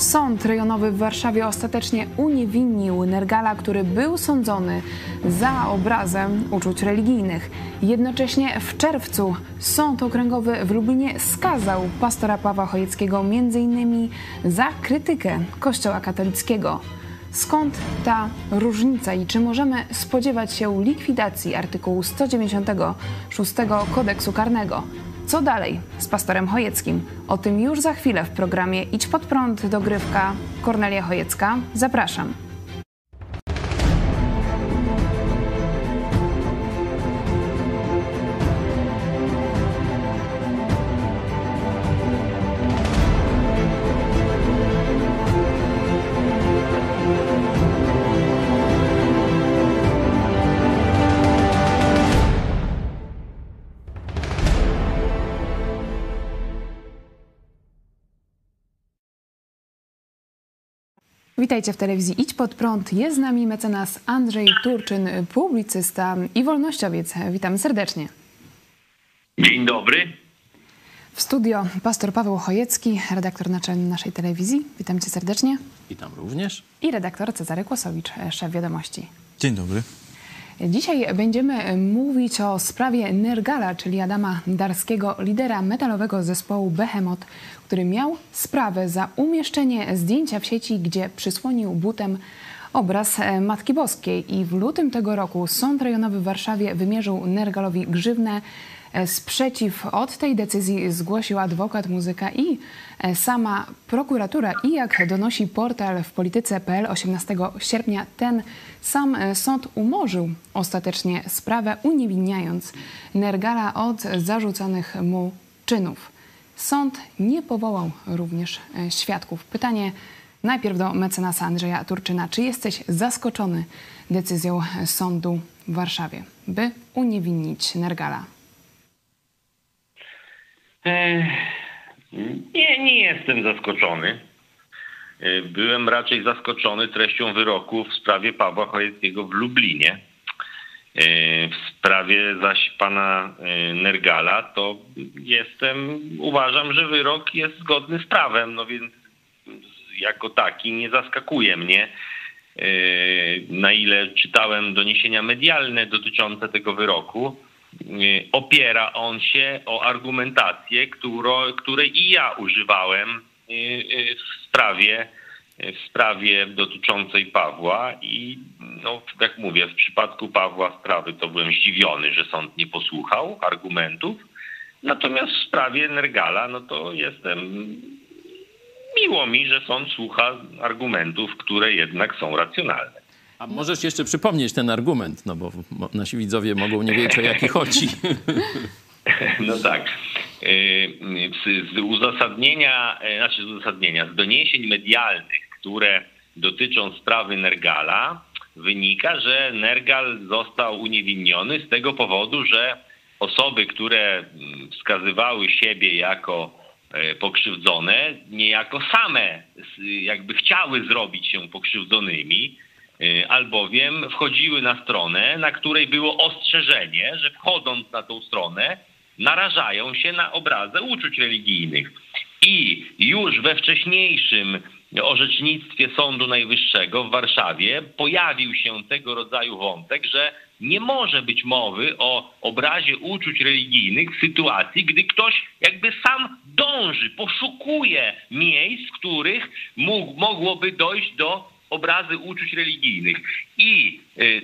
Sąd rejonowy w Warszawie ostatecznie uniewinnił Nergala, który był sądzony za obrazem uczuć religijnych. Jednocześnie w czerwcu Sąd Okręgowy w Lublinie skazał pastora Pawła Chojeckiego m.in. za krytykę Kościoła katolickiego. Skąd ta różnica i czy możemy spodziewać się likwidacji artykułu 196 kodeksu karnego? Co dalej z pastorem Chojeckim? O tym już za chwilę w programie Idź pod prąd dogrywka Kornelia Chojecka. Zapraszam. Witajcie w telewizji Idź Pod Prąd. Jest z nami mecenas Andrzej Turczyn, publicysta i wolnościowiec. Witam serdecznie. Dzień dobry. W studio pastor Paweł Chojecki, redaktor naczelny naszej telewizji. Witam cię serdecznie. Witam również. I redaktor Cezary Kłosowicz, szef wiadomości. Dzień dobry. Dzisiaj będziemy mówić o sprawie Nergala, czyli Adama Darskiego, lidera metalowego zespołu Behemoth, który miał sprawę za umieszczenie zdjęcia w sieci, gdzie przysłonił butem obraz Matki Boskiej. I w lutym tego roku Sąd Rejonowy w Warszawie wymierzył Nergalowi grzywnę. Sprzeciw od tej decyzji zgłosił adwokat muzyka i sama prokuratura. I jak donosi portal w polityce.pl 18 sierpnia, ten sam sąd umorzył ostatecznie sprawę, uniewinniając Nergala od zarzucanych mu czynów. Sąd nie powołał również świadków. Pytanie najpierw do mecenasa Andrzeja Turczyna. Czy jesteś zaskoczony decyzją sądu w Warszawie, by uniewinnić Nergala? Nie, nie jestem zaskoczony. Byłem raczej zaskoczony treścią wyroku w sprawie Pawła Chojeckiego w Lublinie. W sprawie zaś pana Nergala to jestem, uważam, że wyrok jest zgodny z prawem, no więc jako taki nie zaskakuje mnie. Na ile czytałem doniesienia medialne dotyczące tego wyroku, opiera on się o argumentację, którą, której i ja używałem w sprawie, w sprawie dotyczącej Pawła i no, jak mówię, w przypadku Pawła sprawy to byłem zdziwiony, że sąd nie posłuchał argumentów. Natomiast w sprawie Nergala, no to jestem miło mi, że sąd słucha argumentów, które jednak są racjonalne. A możesz jeszcze przypomnieć ten argument, no bo nasi widzowie mogą nie wiedzieć, o jaki chodzi. No tak. Z, z uzasadnienia, znaczy z uzasadnienia, z doniesień medialnych, które dotyczą sprawy Nergala, wynika, że Nergal został uniewinniony z tego powodu, że osoby, które wskazywały siebie jako pokrzywdzone, niejako same jakby chciały zrobić się pokrzywdzonymi, albowiem wchodziły na stronę, na której było ostrzeżenie, że wchodząc na tą stronę narażają się na obrazę uczuć religijnych. I już we wcześniejszym orzecznictwie Sądu Najwyższego w Warszawie pojawił się tego rodzaju wątek, że nie może być mowy o obrazie uczuć religijnych w sytuacji, gdy ktoś jakby sam dąży, poszukuje miejsc, w których mógł, mogłoby dojść do obrazy uczuć religijnych. I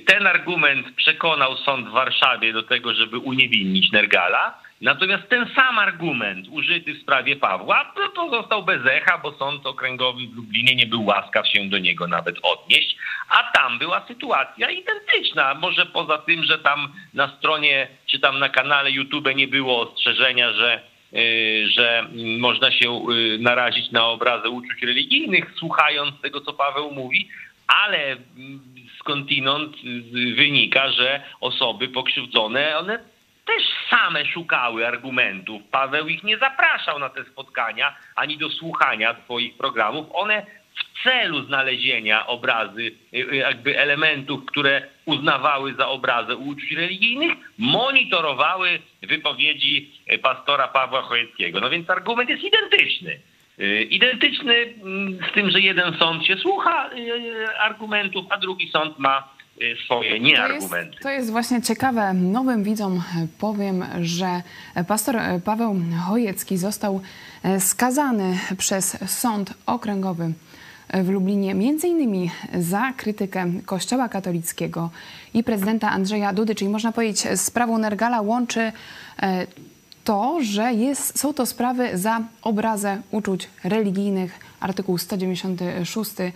ten argument przekonał sąd w Warszawie do tego, żeby uniewinnić Nergala. Natomiast ten sam argument użyty w sprawie Pawła no to został bez echa, bo sąd okręgowy w Lublinie nie był łaskaw się do niego nawet odnieść, a tam była sytuacja identyczna. Może poza tym, że tam na stronie czy tam na kanale YouTube nie było ostrzeżenia, że że można się narazić na obrazę uczuć religijnych, słuchając tego, co Paweł mówi, ale skądinąd wynika, że osoby pokrzywdzone, one też same szukały argumentów. Paweł ich nie zapraszał na te spotkania ani do słuchania swoich programów. One w celu znalezienia obrazy, jakby elementów, które uznawały za obrazę uczuć religijnych, monitorowały wypowiedzi pastora Pawła Chojeckiego. No więc argument jest identyczny. identyczny mm, z tym, że jeden sąd się słucha argumentów, a drugi sąd ma swoje nieargumenty. To jest, to jest właśnie ciekawe. Nowym widzom powiem, że pastor Paweł Chojecki został skazany przez Sąd Okręgowy w Lublinie, między innymi za krytykę Kościoła katolickiego i prezydenta Andrzeja Dudy, czyli można powiedzieć sprawą Nergala łączy e, to, że jest, są to sprawy za obrazę uczuć religijnych, artykuł 196 E,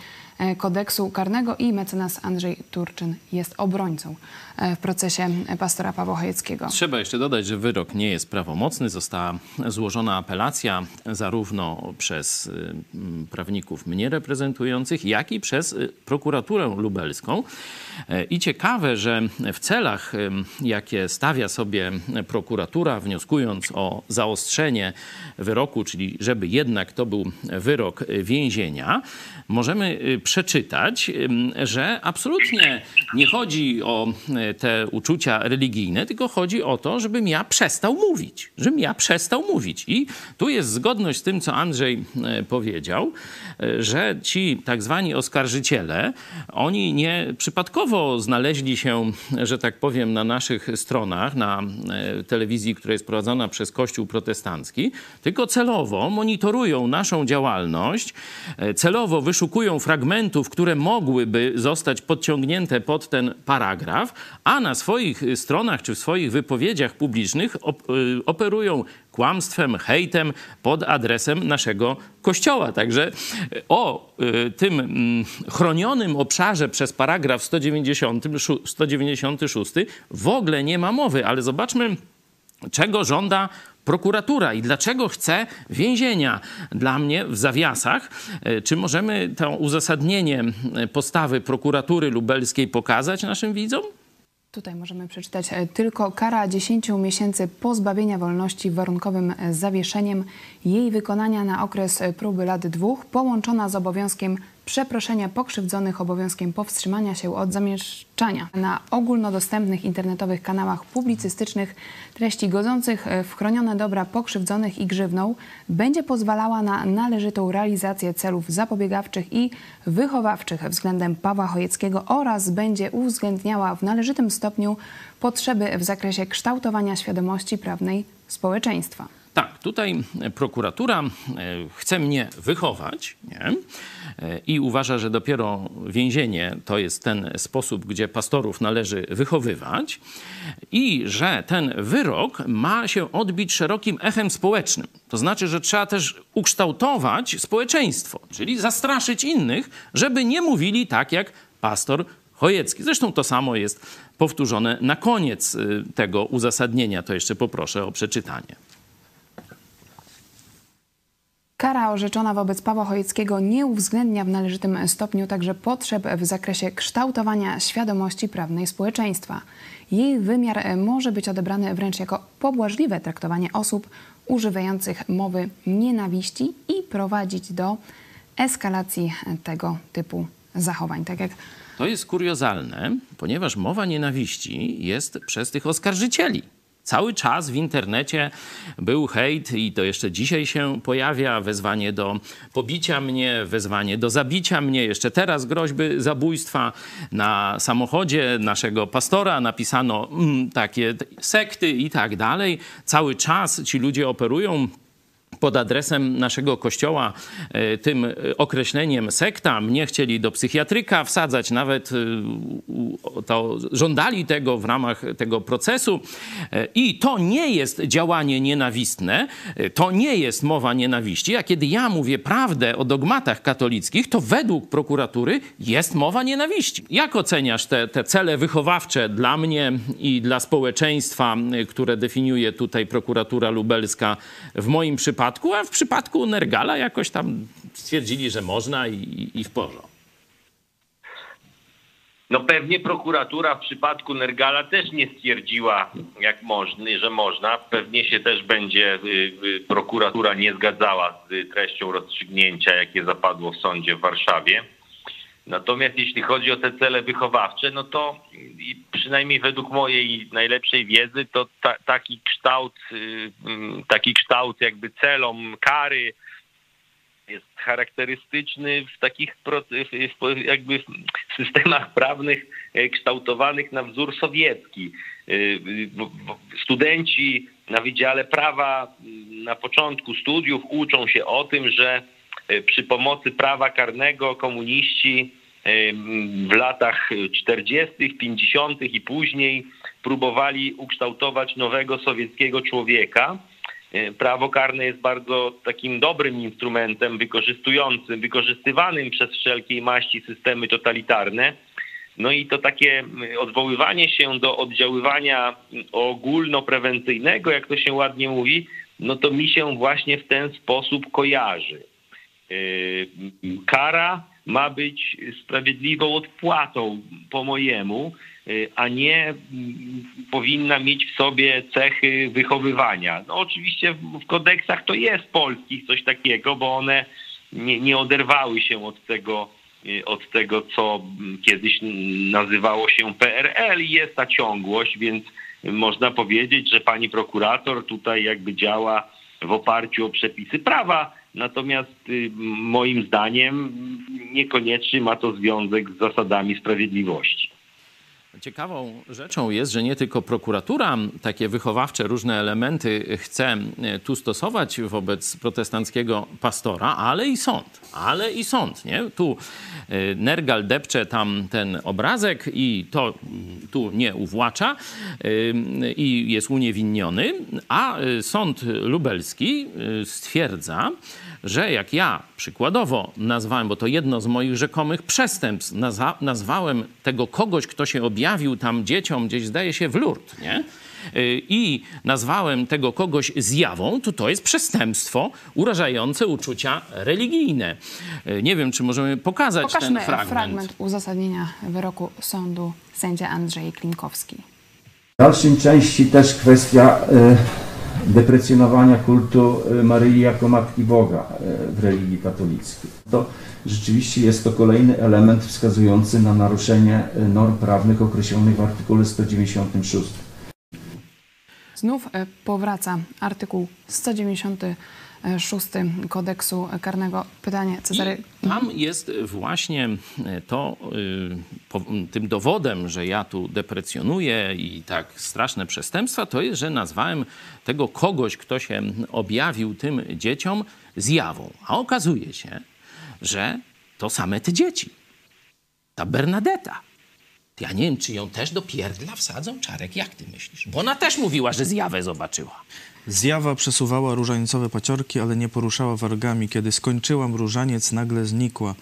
kodeksu karnego i mecenas Andrzej Turczyn jest obrońcą e, w procesie pastora Pawła Chojeckiego. Trzeba jeszcze dodać, że wyrok nie jest prawomocny. Została złożona apelacja zarówno przez prawników mnie reprezentujących, jak i przez prokuraturę lubelską. E, I ciekawe, że w celach, jakie stawia sobie prokuratura, wnioskując o zaostrzenie wyroku, czyli żeby jednak to był wyrok więzienia, możemy przeczytać, że absolutnie nie chodzi o e, te uczucia religijne, tylko chodzi o to, żebym ja przestał mówić. Żebym ja przestał mówić. I tu jest zgodność z tym, co Andrzej e, powiedział, e, że ci tak zwani oskarżyciele, oni nie przypadkowo znaleźli się, że tak powiem, na naszych stronach, na telewizji, która jest prowadzona przez Kościół protestancki, tylko celowo monitorują naszą działalność, celowo wyszukują fragmenty, elementów, które mogłyby zostać podciągnięte pod ten paragraf, a na swoich stronach czy w swoich wypowiedziach publicznych y, operują kłamstwem, hejtem pod adresem naszego kościoła. Także y, o y, tym mm, chronionym obszarze przez paragraf 196, 196 w ogóle nie ma mowy, ale zobaczmy, czego żąda prokuratura i dlaczego chce więzienia. Dla mnie w zawiasach, e, czy możemy to uzasadnienie e, postawy prokuratury lubelskiej pokazać naszym widzom? Tutaj możemy przeczytać e, tylko kara 10 miesięcy pozbawienia wolności warunkowym zawieszeniem jej wykonania na okres próby lat dwóch, połączona z obowiązkiem przeproszenia pokrzywdzonych obowiązkiem powstrzymania się od zamieszczania na ogólnodostępnych internetowych kanałach publicystycznych treści godzących w chronione dobra pokrzywdzonych i grzywną będzie pozwalała na należytą realizację celów zapobiegawczych i wychowawczych względem Pawła Chojeckiego oraz będzie uwzględniała w należytym stopniu potrzeby w zakresie kształtowania świadomości prawnej społeczeństwa. Tak, tutaj prokuratura e, chce mnie wychować nie? E, i uważa, że dopiero więzienie to jest ten sposób, gdzie pastorów należy wychowywać i że ten wyrok ma się odbić szerokim echem społecznym. To znaczy, że trzeba też ukształtować społeczeństwo, czyli zastraszyć innych, żeby nie mówili tak jak pastor Chojecki. Zresztą to samo jest powtórzone na koniec y, tego uzasadnienia. To jeszcze poproszę o przeczytanie. Kara orzeczona wobec Pawła Chojeckiego nie uwzględnia w należytym stopniu także potrzeb w zakresie kształtowania świadomości prawnej społeczeństwa. Jej wymiar może być odebrany wręcz jako pobłażliwe traktowanie osób używających mowy nienawiści i prowadzić do eskalacji tego typu zachowań. Tak jak to jest kuriozalne, ponieważ mowa nienawiści jest przez tych oskarżycieli. Cały czas w internecie był hejt i to jeszcze dzisiaj się pojawia, wezwanie do pobicia mnie, wezwanie do zabicia mnie, jeszcze teraz groźby zabójstwa. Na samochodzie naszego pastora napisano mm, takie sekty i tak dalej. Cały czas ci ludzie operują pod adresem naszego kościoła e, tym określeniem sekta. Mnie chcieli do psychiatryka wsadzać, nawet e, to żądali tego w ramach tego procesu. E, I to nie jest działanie nienawistne, to nie jest mowa nienawiści, a kiedy ja mówię prawdę o dogmatach katolickich, to według prokuratury jest mowa nienawiści. Jak oceniasz te, te cele wychowawcze dla mnie i dla społeczeństwa, które definiuje tutaj prokuratura lubelska w moim przypadku? Przypadku, a w przypadku Nergala jakoś tam stwierdzili, że można i, i w porządku. No pewnie prokuratura w przypadku Nergala też nie stwierdziła, jak można, że można. Pewnie się też będzie y, y, prokuratura nie zgadzała z treścią rozstrzygnięcia, jakie zapadło w sądzie w Warszawie. Natomiast jeśli chodzi o te cele wychowawcze, no to przynajmniej według mojej najlepszej wiedzy, to ta, taki kształt, y, mm, taki kształt jakby celom kary jest charakterystyczny w takich jakby systemach prawnych kształtowanych na wzór sowiecki. Studenci na Wydziale Prawa na początku studiów uczą się o tym, że przy pomocy prawa karnego komuniści w latach 40., 50. i później próbowali ukształtować nowego sowieckiego człowieka. E, prawo karne jest bardzo takim dobrym instrumentem wykorzystującym, wykorzystywanym przez wszelkiej maści systemy totalitarne. No i to takie odwoływanie się do oddziaływania ogólnoprewencyjnego, jak to się ładnie mówi, no to mi się właśnie w ten sposób kojarzy. E, kara ma być sprawiedliwą odpłatą po mojemu, y, a nie mm, powinna mieć w sobie cechy wychowywania. No oczywiście w kodeksach to jest polskich coś takiego, bo one nie, nie oderwały się od tego, y, od tego, co kiedyś nazywało się PRL i jest ta ciągłość, więc można powiedzieć, że pani prokurator tutaj jakby działa w oparciu o przepisy prawa, Natomiast y, moim zdaniem niekoniecznie ma to związek z zasadami sprawiedliwości. Ciekawą rzeczą jest, że nie tylko prokuratura takie wychowawcze różne elementy chce e, tu stosować wobec protestanckiego pastora, ale i sąd. Ale i sąd, nie? Tu e, Nergal depcze tam ten obrazek i to tu nie uwłacza e, i jest uniewinniony, a sąd lubelski stwierdza, że jak ja przykładowo nazwałem, bo to jedno z moich rzekomych przestępstw, nazwa, nazwałem tego kogoś, kto się objawił tam dzieciom gdzieś zdaje się w Lourdes, nie? Y, I nazwałem tego kogoś zjawą, to to jest przestępstwo urażające uczucia religijne. Y, nie wiem, czy możemy pokazać Pokażmy ten fragment. fragment uzasadnienia wyroku sądu sędzia Andrzej Klinkowski. W dalszym części też kwestia y, deprecjonowania kultu y, Maryi jako Matki Boga y, w religii katolickiej. To rzeczywiście jest to kolejny element wskazujący na naruszenie y, norm prawnych określonych w artykule 196. Znów powraca artykuł 196 6 kodeksu karnego. Pytanie Cezary. I tam jest właśnie to y, tym dowodem, że ja tu deprecjonuję i tak straszne przestępstwa, to jest, że nazwałem tego kogoś, kto się objawił tym dzieciom zjawą. A okazuje się, że to same te dzieci. Ta Bernadetta. Ja nie wiem, czy ją też do pierdla wsadzą? Czarek, jak ty myślisz? Bo ona też mówiła, że zjawę zobaczyła. Zjawa przesuwała różańcowe paciorki, ale nie poruszała wargami. Kiedy skończyłam, różaniec nagle znikła.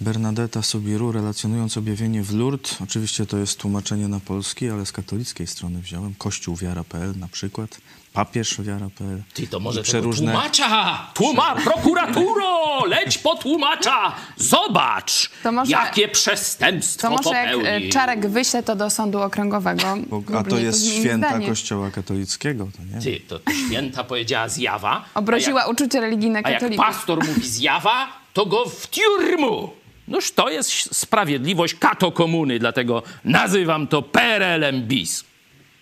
Bernadetta Sobiru, relacjonując objawienie w Lourdes, oczywiście to jest tłumaczenie na polski, ale z katolickiej strony wziąłem, kościół wiara.pl na przykład, papież wiara.pl. Ty to może przeróżne... tłumacza! Tłuma, prokuraturo! Leć po tłumacza! Zobacz, to może, jakie przestępstwo To może popełnił. jak e, Czarek wyśle to do sądu okręgowego. Bo, a to jest święta zdanie. kościoła katolickiego, to nie Ty, to święta powiedziała zjawa. Obraziła jak, uczucie religijne katolików. A jak pastor mówi zjawa, to go w tiurmu. Noż to jest sprawiedliwość kato komuny, dlatego nazywam to PRL-em bis.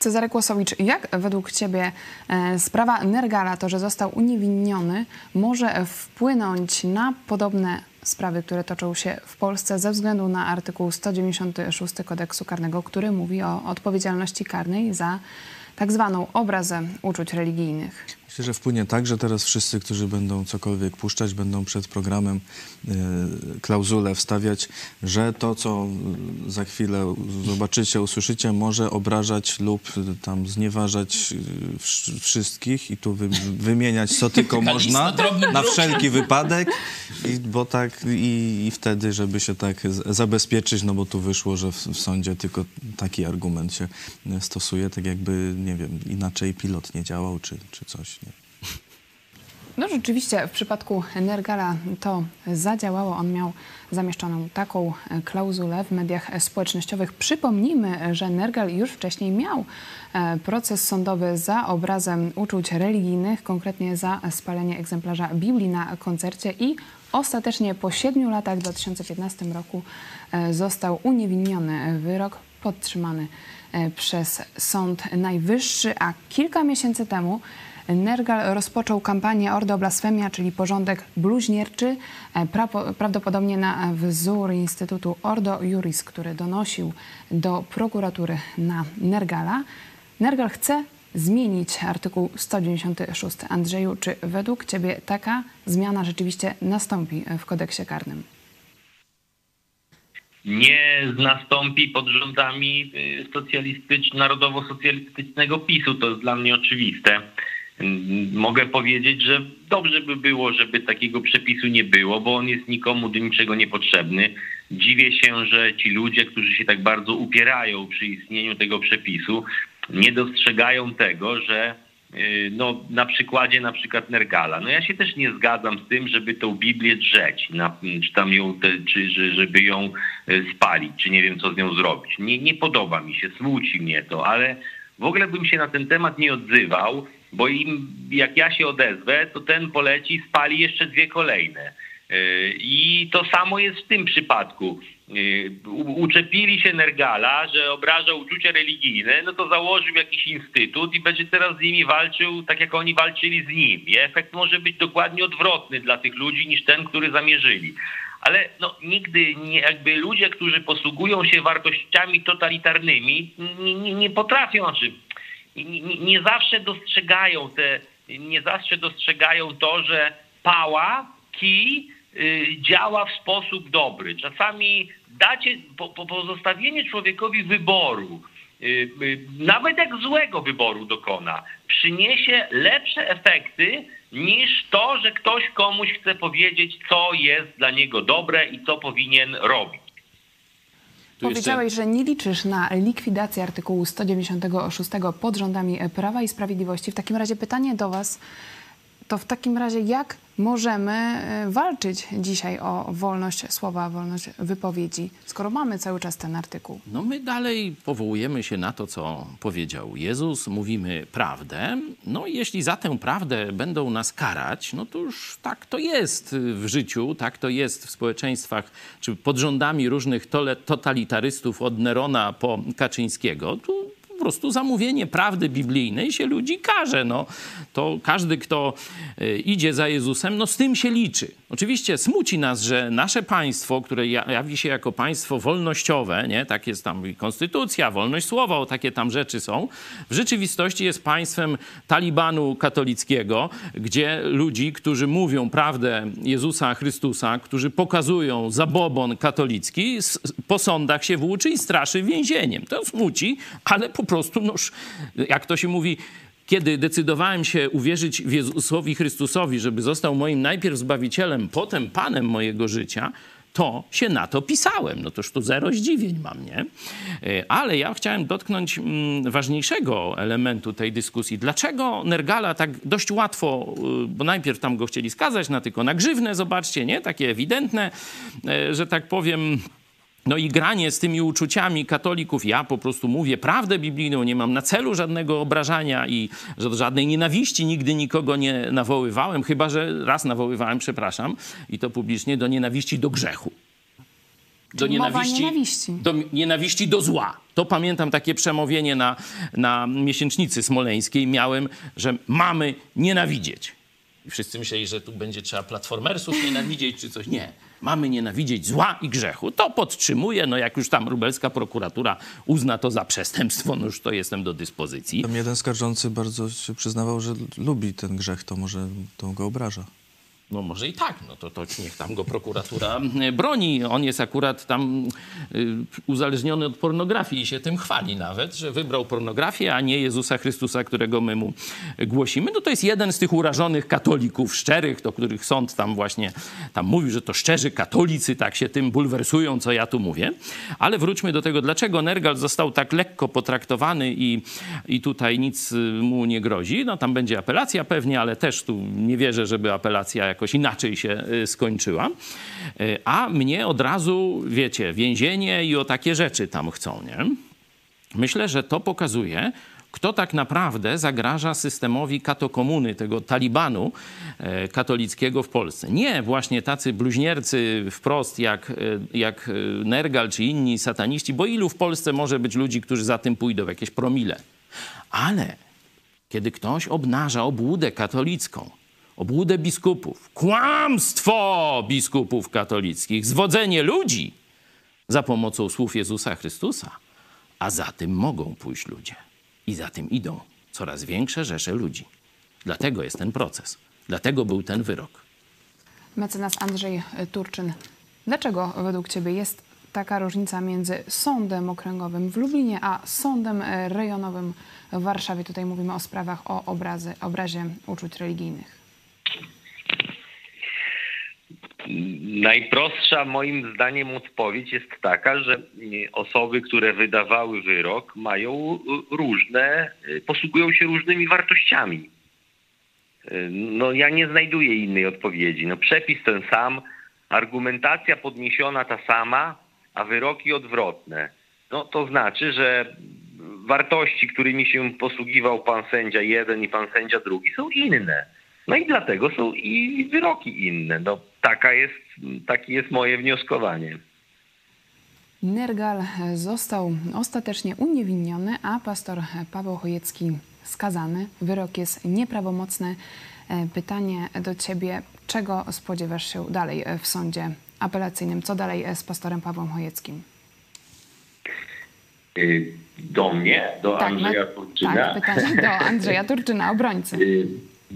Cezary Kłosowicz, jak według Ciebie e, sprawa Nergala, to, że został uniewinniony, może wpłynąć na podobne sprawy, które toczą się w Polsce ze względu na artykuł 196 kodeksu karnego, który mówi o odpowiedzialności karnej za tak zwaną obrazę uczuć religijnych? Myślę, że wpłynie tak, że teraz wszyscy, którzy będą cokolwiek puszczać, będą przed programem y, klauzulę wstawiać, że to, co za chwilę zobaczycie, usłyszycie, może obrażać lub tam znieważać y, wszystkich i tu wy, wymieniać, co tylko można, na wszelki wypadek, i, bo tak i, i, wtedy, żeby się tak zabezpieczyć, no bo tu wyszło, że w, w sądzie tylko taki argument się stosuje, tak jakby, nie wiem, inaczej pilot nie działał, czy, czy coś. No rzeczywiście w przypadku Nergala to zadziałało. On miał zamieszczoną taką klauzulę w mediach społecznościowych. Przypomnijmy, że Nergal już wcześniej miał e, proces sądowy za obrazem uczuć religijnych, konkretnie za spalenie egzemplarza Biblii na koncercie i ostatecznie po siedmiu latach w 2015 roku e, został uniewinniony. Wyrok podtrzymany e, przez Sąd Najwyższy, a kilka miesięcy temu Nergal rozpoczął kampanię Ordo Blasfemia, czyli porządek bluźnierczy, e, pra- prawdopodobnie na wzór Instytutu Ordo Juris, który donosił do prokuratury na Nergala. Nergal chce zmienić artykuł 196. Andrzeju, czy według Ciebie taka zmiana rzeczywiście nastąpi w kodeksie karnym? nie nastąpi pod rządami y, socjalistycz, narodowo-socjalistycznego PiSu. To jest dla mnie oczywiste. Mm, Mogę powiedzieć, że dobrze by było, żeby takiego przepisu nie było, bo on jest nikomu do niczego niepotrzebny. Dziwię się, że ci ludzie, którzy się tak bardzo upierają przy istnieniu tego przepisu, nie dostrzegają tego, że y, no, na przykładzie na przykład Nergala. No ja się też nie zgadzam z tym, żeby tą Biblię drzeć, na, czy tam ją, te, czy że- żeby ją y, spalić, czy nie wiem co z nią zrobić. Nie, nie podoba mi się, smuci mnie to, ale w ogóle bym się na ten temat nie odzywał, bo im, jak ja się odezwę, to ten poleci, spali jeszcze dwie kolejne. Y, I to samo jest w tym przypadku. Y, Uczepili się Nergala, że obraża uczucia religijne, no to założył jakiś instytut i będzie teraz z nimi walczył tak, jak oni walczyli z nim. I efekt może być dokładnie odwrotny dla tych ludzi niż ten, który zamierzyli. Ale no, nigdy nie, jakby ludzie, którzy posługują się wartościami totalitarnymi, nie, nie, nie potrafią, znaczy nie, nie, zawsze dostrzegają te, nie zawsze dostrzegają to, że pała, kij y, działa w sposób dobry. Czasami dacie, po, po pozostawienie człowiekowi wyboru, y, y, nawet jak złego wyboru dokona, przyniesie lepsze efekty niż to, że ktoś komuś chce powiedzieć, co jest dla niego dobre i co powinien robić. Powiedziałeś, że nie liczysz na likwidację artykułu 196 pod rządami Prawa i Sprawiedliwości. W takim razie pytanie do Was, to w takim razie jak możemy e, walczyć dzisiaj o wolność słowa, wolność wypowiedzi, skoro mamy cały czas ten artykuł? No my dalej powołujemy się na to, co powiedział Jezus, mówimy prawdę. No jeśli za tę prawdę będą nas karać, no to już tak to jest w życiu, tak to jest w społeczeństwach, czy pod rządami różnych totalitarystów od Nerona po Kaczyńskiego. Tu po prostu zamówienie prawdy biblijnej się ludzi karze. No, to każdy, kto y, idzie za Jezusem, no z tym się liczy. Oczywiście smuci nas, że nasze państwo, które ja- jawi się jako państwo wolnościowe, nie? tak jest tam konstytucja, wolność słowa, takie tam rzeczy są, w rzeczywistości jest państwem talibanu katolickiego, gdzie ludzi, którzy mówią prawdę Jezusa Chrystusa, którzy pokazują zabobon katolicki, po sądach się włóczy i straszy więzieniem. To smuci, ale po prostu, noż, jak to się mówi, kiedy decydowałem się uwierzyć w Jezusowi Chrystusowi, żeby został moim najpierw Zbawicielem, potem Panem mojego życia, to się na to pisałem. No toż tu zero zdziwień mam, nie? E, Ale ja chciałem dotknąć mm, ważniejszego elementu tej dyskusji. Dlaczego Nergala tak dość łatwo, y, bo najpierw tam go chcieli skazać na tylko na grzywnę, zobaczcie, nie? Takie ewidentne, e, że tak powiem... No i granie z tymi uczuciami katolików. Ja po prostu mówię prawdę biblijną, nie mam na celu żadnego obrażania i żadnej nienawiści nigdy nikogo nie nawoływałem, chyba że raz nawoływałem, przepraszam, i to publicznie do nienawiści do grzechu. Do mowa nienawiści. do nienawiści do zła. To pamiętam takie przemówienie na, na miesięcznicy smoleńskiej. Miałem, że mamy nienawidzieć. I wszyscy myśleli, że tu będzie trzeba platformersów nienawidzieć czy coś. Nie. Mamy nienawidzieć zła i grzechu. To podtrzymuję. No jak już tam lubelska prokuratura uzna to za przestępstwo, no już to jestem do dyspozycji. Tam jeden skarżący bardzo się przyznawał, że lubi ten grzech, to może to go obraża. No może i tak, no to, to niech tam go prokuratura e, broni. On jest akurat tam y, uzależniony od pornografii i się tym chwali nawet, że wybrał pornografię, a nie Jezusa Chrystusa, którego my mu głosimy. No to jest jeden z tych urażonych katolików szczerych, do których sąd tam właśnie tam mówił, że to szczerzy katolicy tak się tym bulwersują, co ja tu mówię. Ale wróćmy do tego, dlaczego Nergal został tak lekko potraktowany i, i tutaj nic y, mu nie grozi. No tam będzie apelacja pewnie, ale też tu nie wierzę, żeby apelacja jakoś inaczej się y, skończyła. Y, A mnie od razu, wiecie, więzienie i o takie rzeczy tam chcą, nie? Myślę, że to pokazuje, kto tak naprawdę zagraża systemowi katokomuny, tego talibanu e, katolickiego w Polsce. Nie właśnie tacy bluźniercy wprost jak, jak Nergal czy inni sataniści, bo ilu w Polsce może być ludzi, którzy za tym pójdą, jakieś promile. Ale kiedy ktoś obnaża obłudę katolicką, obłudę biskupów, kłamstwo biskupów katolickich, zwodzenie ludzi za pomocą słów Jezusa Chrystusa, a za tym mogą pójść ludzie. I za tym idą coraz większe rzesze ludzi. Dlatego jest ten proces. Dlatego był ten wyrok. Mecenas Andrzej Turczyn. Dlaczego według Ciebie jest taka różnica między sądem okręgowym w Lublinie, a sądem rejonowym w Warszawie? Tutaj mówimy o sprawach o obrazy, obrazie uczuć religijnych. Najprostsza moim zdaniem odpowiedź jest taka, że osoby, które wydawały wyrok, mają różne, posługują się różnymi wartościami. No ja nie znajduję innej odpowiedzi. No przepis ten sam, argumentacja podniesiona ta sama, a wyroki odwrotne. No to znaczy, że wartości, którymi się posługiwał pan sędzia jeden i pan sędzia drugi są inne. No i dlatego są i wyroki inne. No, taka jest, takie jest moje wnioskowanie. Nergal został ostatecznie uniewinniony, a pastor Paweł Chojecki skazany. Wyrok jest nieprawomocny. Pytanie do ciebie, czego spodziewasz się dalej w sądzie apelacyjnym? Co dalej z pastorem Pawłem Chojeckim? Do mnie? Do tak, Andrzeja Turczyna? Tak, pytanie do Andrzeja Turczyna, obrońcy.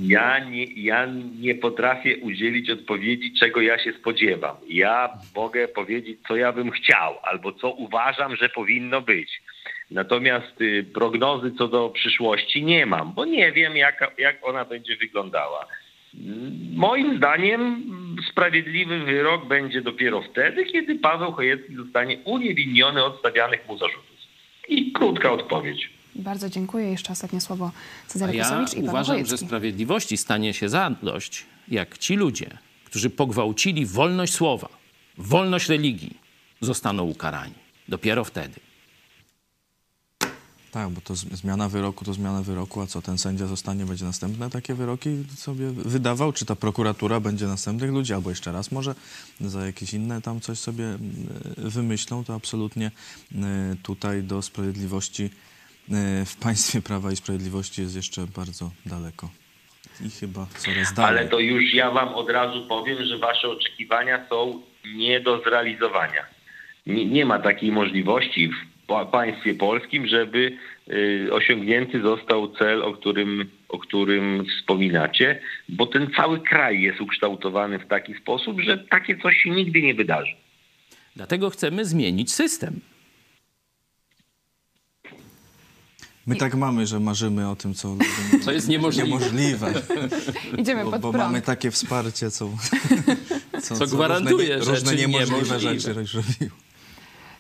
Ja nie, ja nie potrafię udzielić odpowiedzi, czego ja się spodziewam. Ja mogę powiedzieć, co ja bym chciał, albo co uważam, że powinno być. Natomiast y, prognozy co do przyszłości nie mam, bo nie wiem, jak, jak ona będzie wyglądała. Moim zdaniem sprawiedliwy wyrok będzie dopiero wtedy, kiedy Paweł Chojecki zostanie uniewinniony od stawianych mu zarzutów. I krótka odpowiedź. Bardzo dziękuję. Jeszcze ostatnie słowo Cezary ja Kosowicz i uważam, że sprawiedliwości stanie się zadość, jak ci ludzie, którzy pogwałcili wolność słowa, wolność religii, zostaną ukarani. Dopiero wtedy. Tak, bo to zmiana wyroku to zmiana wyroku, a co ten sędzia zostanie, będzie następne takie wyroki sobie wydawał? Czy ta prokuratura będzie następnych ludzi, albo jeszcze raz może za jakieś inne tam coś sobie mm, wymyślą, to absolutnie y, tutaj do sprawiedliwości w państwie prawa i sprawiedliwości jest jeszcze bardzo daleko. I chyba coraz dalej. Ale to już ja wam od razu powiem, że wasze oczekiwania są nie do zrealizowania. Nie, nie ma takiej możliwości w pa- państwie polskim, żeby y, osiągnięty został cel, o którym, o którym wspominacie, bo ten cały kraj jest ukształtowany w taki sposób, że takie coś się nigdy nie wydarzy. Dlatego chcemy zmienić system. My tak mamy, że marzymy o tym, co, Co jest niemożliwe. niemożliwe. Idziemy Bo, pod bo prąd. mamy takie wsparcie, co, Co gwarantuje różne, różne rzeczy niemożliwe niemożliwe. rzeczy robiło.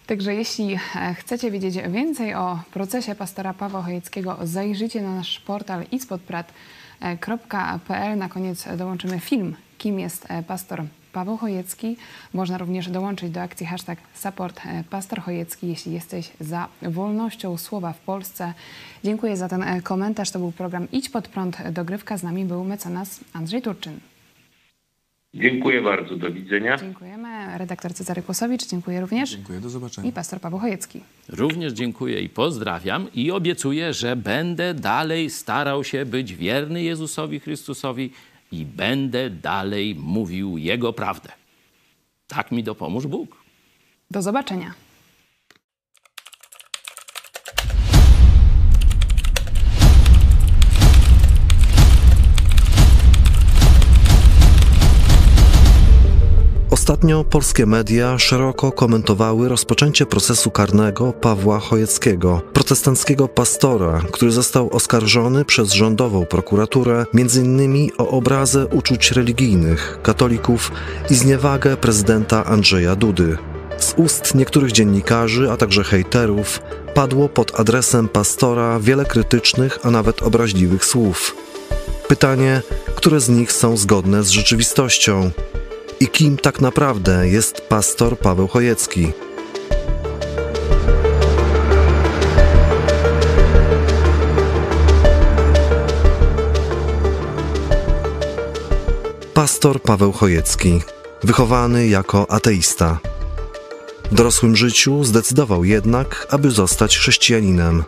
Także jeśli e, chcecie wiedzieć więcej o procesie pastora Pawła Chojeckiego, zajrzyjcie na nasz portal ispodprat.pl. Na koniec dołączymy film, kim jest e, pastor Paweł Chojecki. Można również dołączyć do akcji hashtag support e, pastor Chojecki, jeśli jesteś za wolnością słowa w Polsce. Dziękuję za ten e, komentarz. To był program Idź pod prąd. Dogrywka z nami był mecenas Andrzej Turczyn. Dziękuję bardzo, do widzenia. Dziękujemy. Redaktor Cezary Kłosowicz, dziękuję również. Dziękuję, do zobaczenia. I pastor Paweł Chojecki. Również dziękuję i pozdrawiam i obiecuję, że będę dalej starał się być wierny Jezusowi Chrystusowi i będę dalej mówił Jego prawdę. Tak mi dopomóż Bóg. Do zobaczenia. Ostatnio polskie media szeroko komentowały rozpoczęcie procesu karnego Pawła Chojeckiego, protestanckiego pastora, który został oskarżony przez rządową prokuraturę m.in. o obrazę uczuć religijnych katolików i zniewagę prezydenta Andrzeja Dudy. Z ust niektórych dziennikarzy, a także hejterów padło pod adresem pastora wiele krytycznych, a nawet obraźliwych słów. Pytanie, które z nich są zgodne z rzeczywistością? I kim tak naprawdę jest pastor Paweł Chojecki. Pastor Paweł Chojecki, wychowany jako ateista. W dorosłym życiu zdecydował jednak, aby zostać chrześcijaninem.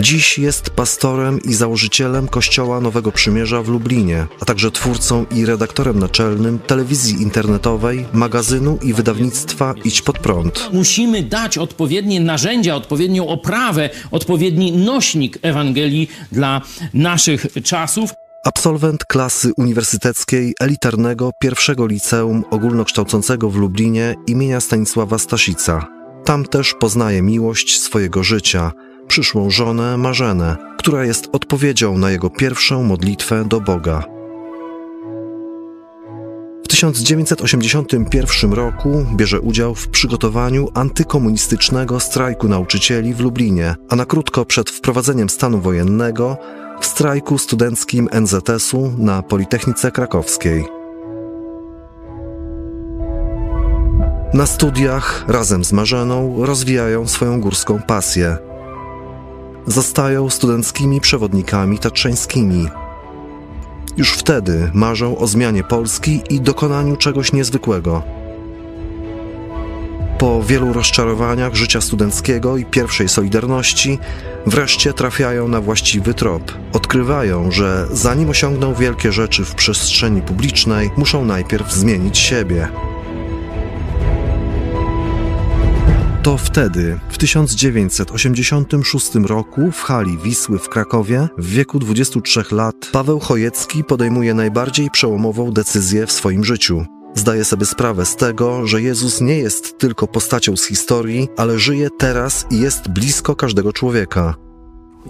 Dziś jest pastorem i założycielem Kościoła Nowego Przymierza w Lublinie, a także twórcą i redaktorem naczelnym telewizji internetowej, magazynu i wydawnictwa Idź Pod Prąd. Musimy dać odpowiednie narzędzia, odpowiednią oprawę, odpowiedni nośnik Ewangelii dla naszych czasów. Absolwent klasy uniwersyteckiej elitarnego pierwszego liceum ogólnokształcącego w Lublinie imienia Stanisława Staszica. Tam też poznaje miłość swojego życia, przyszłą żonę Marzenę, która jest odpowiedzią na jego pierwszą modlitwę do Boga. W 1981 roku bierze udział w przygotowaniu antykomunistycznego strajku nauczycieli w Lublinie, a na krótko przed wprowadzeniem stanu wojennego w strajku studenckim NZS-u na Politechnice Krakowskiej. Na studiach razem z Marzeną rozwijają swoją górską pasję. Zostają studenckimi przewodnikami tatrzańskimi. Już wtedy marzą o zmianie Polski i dokonaniu czegoś niezwykłego. Po wielu rozczarowaniach życia studenckiego i pierwszej Solidarności, wreszcie trafiają na właściwy trop. Odkrywają, że zanim osiągną wielkie rzeczy w przestrzeni publicznej, muszą najpierw zmienić siebie. To wtedy, w 1986 roku, w hali Wisły w Krakowie, w wieku 23 lat, Paweł Chojecki podejmuje najbardziej przełomową decyzję w swoim życiu. Zdaje sobie sprawę z tego, że Jezus nie jest tylko postacią z historii, ale żyje teraz i jest blisko każdego człowieka.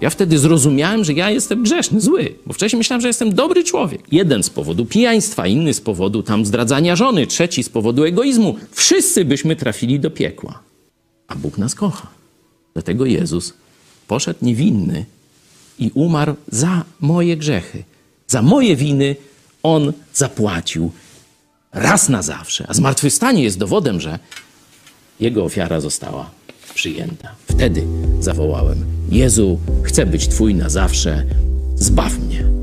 Ja wtedy zrozumiałem, że ja jestem grzeszny, zły, bo wcześniej myślałem, że jestem dobry człowiek. Jeden z powodu pijaństwa, inny z powodu tam zdradzania żony, trzeci z powodu egoizmu. Wszyscy byśmy trafili do piekła. A Bóg nas kocha. Dlatego Jezus poszedł niewinny i umarł za moje grzechy. Za moje winy On zapłacił raz na zawsze. A zmartwychwstanie jest dowodem, że Jego ofiara została przyjęta. Wtedy zawołałem: Jezu, chcę być Twój na zawsze, zbaw mnie.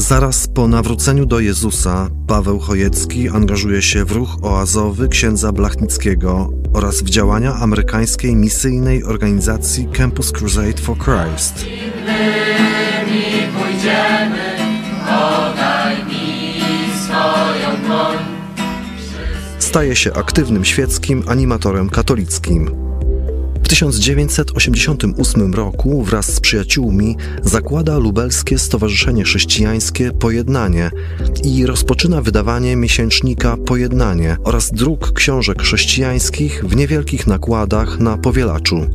Zaraz po nawróceniu do Jezusa Paweł Chojecki angażuje się w ruch oazowy księdza Blachnickiego oraz w działania amerykańskiej misyjnej organizacji Campus Crusade for Christ. Staje się aktywnym świeckim animatorem katolickim. W 1988 roku wraz z przyjaciółmi zakłada lubelskie Stowarzyszenie Chrześcijańskie Pojednanie i rozpoczyna wydawanie miesięcznika Pojednanie oraz druk książek chrześcijańskich w niewielkich nakładach na powielaczu.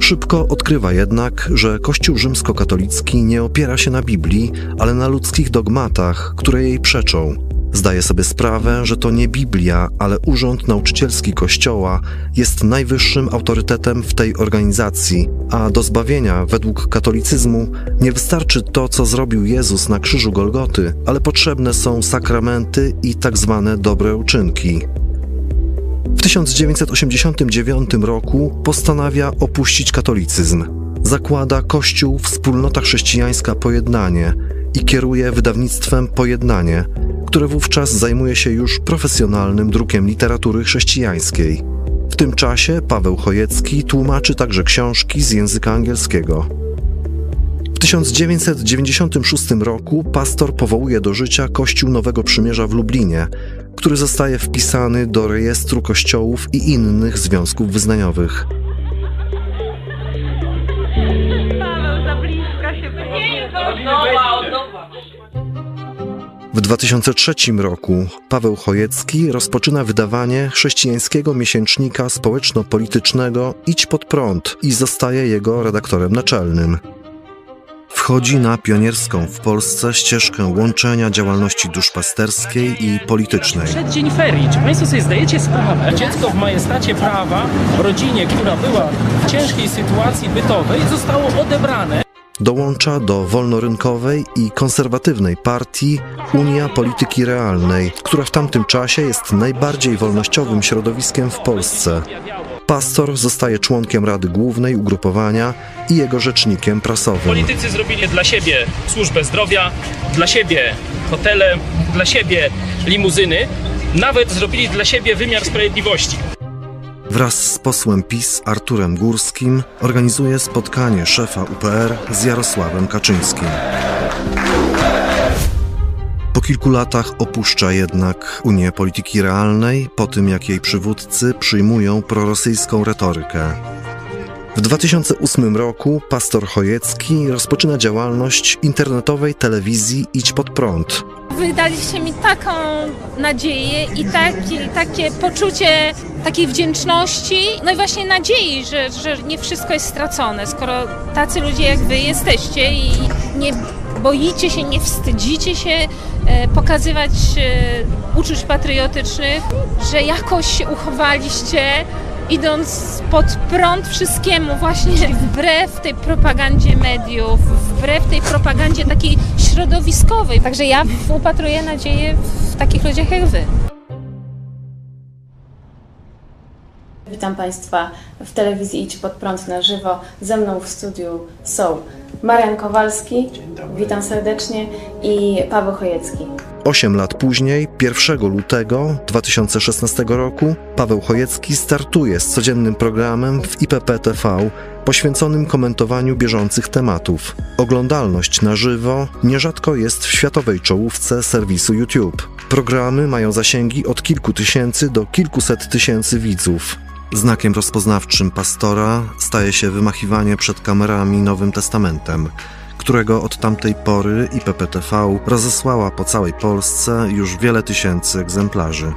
Szybko odkrywa jednak, że Kościół rzymskokatolicki nie opiera się na Biblii, ale na ludzkich dogmatach, które jej przeczą. Zdaje sobie sprawę, że to nie Biblia, ale Urząd Nauczycielski Kościoła jest najwyższym autorytetem w tej organizacji, a do zbawienia według katolicyzmu nie wystarczy to, co zrobił Jezus na krzyżu Golgoty, ale potrzebne są sakramenty i tak zwane dobre uczynki. W 1989 roku postanawia opuścić katolicyzm. Zakłada Kościół Wspólnota Chrześcijańska Pojednanie i kieruje wydawnictwem Pojednanie, które wówczas zajmuje się już profesjonalnym drukiem literatury chrześcijańskiej. W tym czasie Paweł Chojecki tłumaczy także książki z języka angielskiego. W 1996 roku pastor powołuje do życia Kościół Nowego Przymierza w Lublinie, który zostaje wpisany do rejestru kościołów i innych związków wyznaniowych. Paweł, za blisko się W 2003 roku Paweł Chojecki rozpoczyna wydawanie chrześcijańskiego miesięcznika społeczno-politycznego Idź pod prąd i zostaje jego redaktorem naczelnym. Wchodzi na pionierską w Polsce ścieżkę łączenia działalności duszpasterskiej i politycznej. Przeddzień ferii. Czy Państwo sobie zdajecie sprawę? Dziecko w majestacie prawa, w rodzinie, która była w ciężkiej sytuacji bytowej, zostało odebrane. Dołącza do wolnorynkowej i konserwatywnej partii Unia Polityki Realnej, która w tamtym czasie jest najbardziej wolnościowym środowiskiem w Polsce. Pastor zostaje członkiem Rady Głównej ugrupowania i jego rzecznikiem prasowym. Politycy zrobili dla siebie służbę zdrowia, dla siebie hotele, dla siebie limuzyny, nawet zrobili dla siebie wymiar sprawiedliwości. Wraz z posłem PiS Arturem Górskim organizuje spotkanie szefa UPR z Jarosławem Kaczyńskim. Po kilku latach opuszcza jednak Unię Polityki Realnej, po tym jak jej przywódcy przyjmują prorosyjską retorykę. W 2008 roku pastor Chojecki rozpoczyna działalność internetowej telewizji Idź Pod Prąd. Wydaliście mi taką nadzieję i takie, takie poczucie takiej wdzięczności, no i właśnie nadziei, że, że nie wszystko jest stracone, skoro tacy ludzie jak wy jesteście i nie boicie się, nie wstydzicie się e, pokazywać e, uczuć patriotycznych, że jakoś uchowaliście idąc pod prąd wszystkiemu, właśnie wbrew tej propagandzie mediów, wbrew tej propagandzie takiej środowiskowej. Także ja upatruję nadzieję w takich ludziach jak wy. Witam Państwa w telewizji Idź Pod Prąd na żywo. Ze mną w studiu są Marian Kowalski, witam serdecznie, i Paweł Chojecki. Osiem lat później, 1 lutego 2016 roku, Paweł Chojecki startuje z codziennym programem w IPP TV poświęconym komentowaniu bieżących tematów. Oglądalność na żywo nierzadko jest w światowej czołówce serwisu YouTube. Programy mają zasięgi od kilku tysięcy do kilkuset tysięcy widzów. Znakiem rozpoznawczym pastora staje się wymachiwanie przed kamerami Nowym Testamentem, którego od tamtej pory IPPTV rozesłała po całej Polsce już wiele tysięcy egzemplarzy.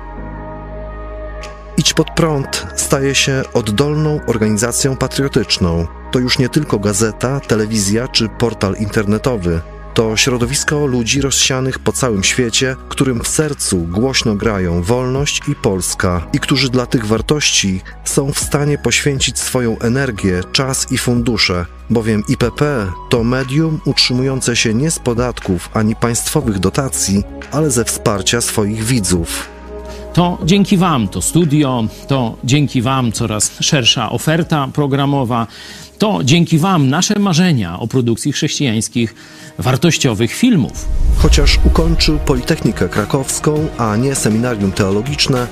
Idź pod prąd staje się oddolną organizacją patriotyczną. To już nie tylko gazeta, telewizja czy portal internetowy. To środowisko ludzi rozsianych po całym świecie, którym w sercu głośno grają wolność i Polska i którzy dla tych wartości są w stanie poświęcić swoją energię, czas i fundusze, bowiem IPP to medium utrzymujące się nie z podatków ani państwowych dotacji, ale ze wsparcia swoich widzów. To dzięki Wam to studio, to dzięki Wam coraz szersza oferta programowa, to dzięki Wam nasze marzenia o produkcji chrześcijańskich, wartościowych filmów. Chociaż ukończył Politechnikę Krakowską, a nie seminarium teologiczne,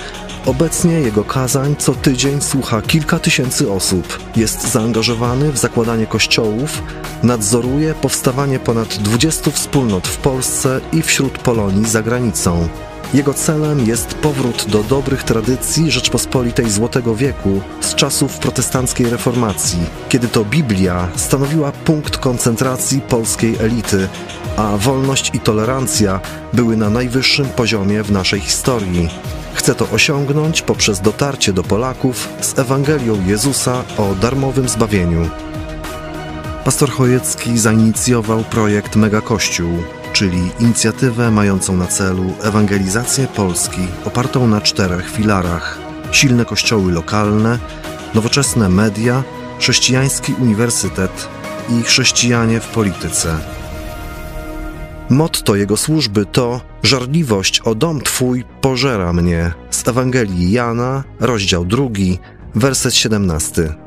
obecnie jego kazań co tydzień słucha kilka tysięcy osób. Jest zaangażowany w zakładanie kościołów, nadzoruje powstawanie ponad 20 wspólnot w Polsce i wśród Polonii za granicą. Jego celem jest powrót do dobrych tradycji Rzeczpospolitej Złotego Wieku z czasów protestanckiej reformacji, kiedy to Biblia stanowiła punkt koncentracji polskiej elity, a wolność i tolerancja były na najwyższym poziomie w naszej historii. Chce to osiągnąć poprzez dotarcie do Polaków z Ewangelią Jezusa o darmowym zbawieniu. Pastor Chojecki zainicjował projekt Mega Kościół, czyli inicjatywę mającą na celu ewangelizację Polski opartą na czterech filarach: silne kościoły lokalne, nowoczesne media, chrześcijański uniwersytet i chrześcijanie w polityce. Motto jego służby to Żarliwość o dom Twój pożera mnie z Ewangelii Jana, rozdział 2, werset 17.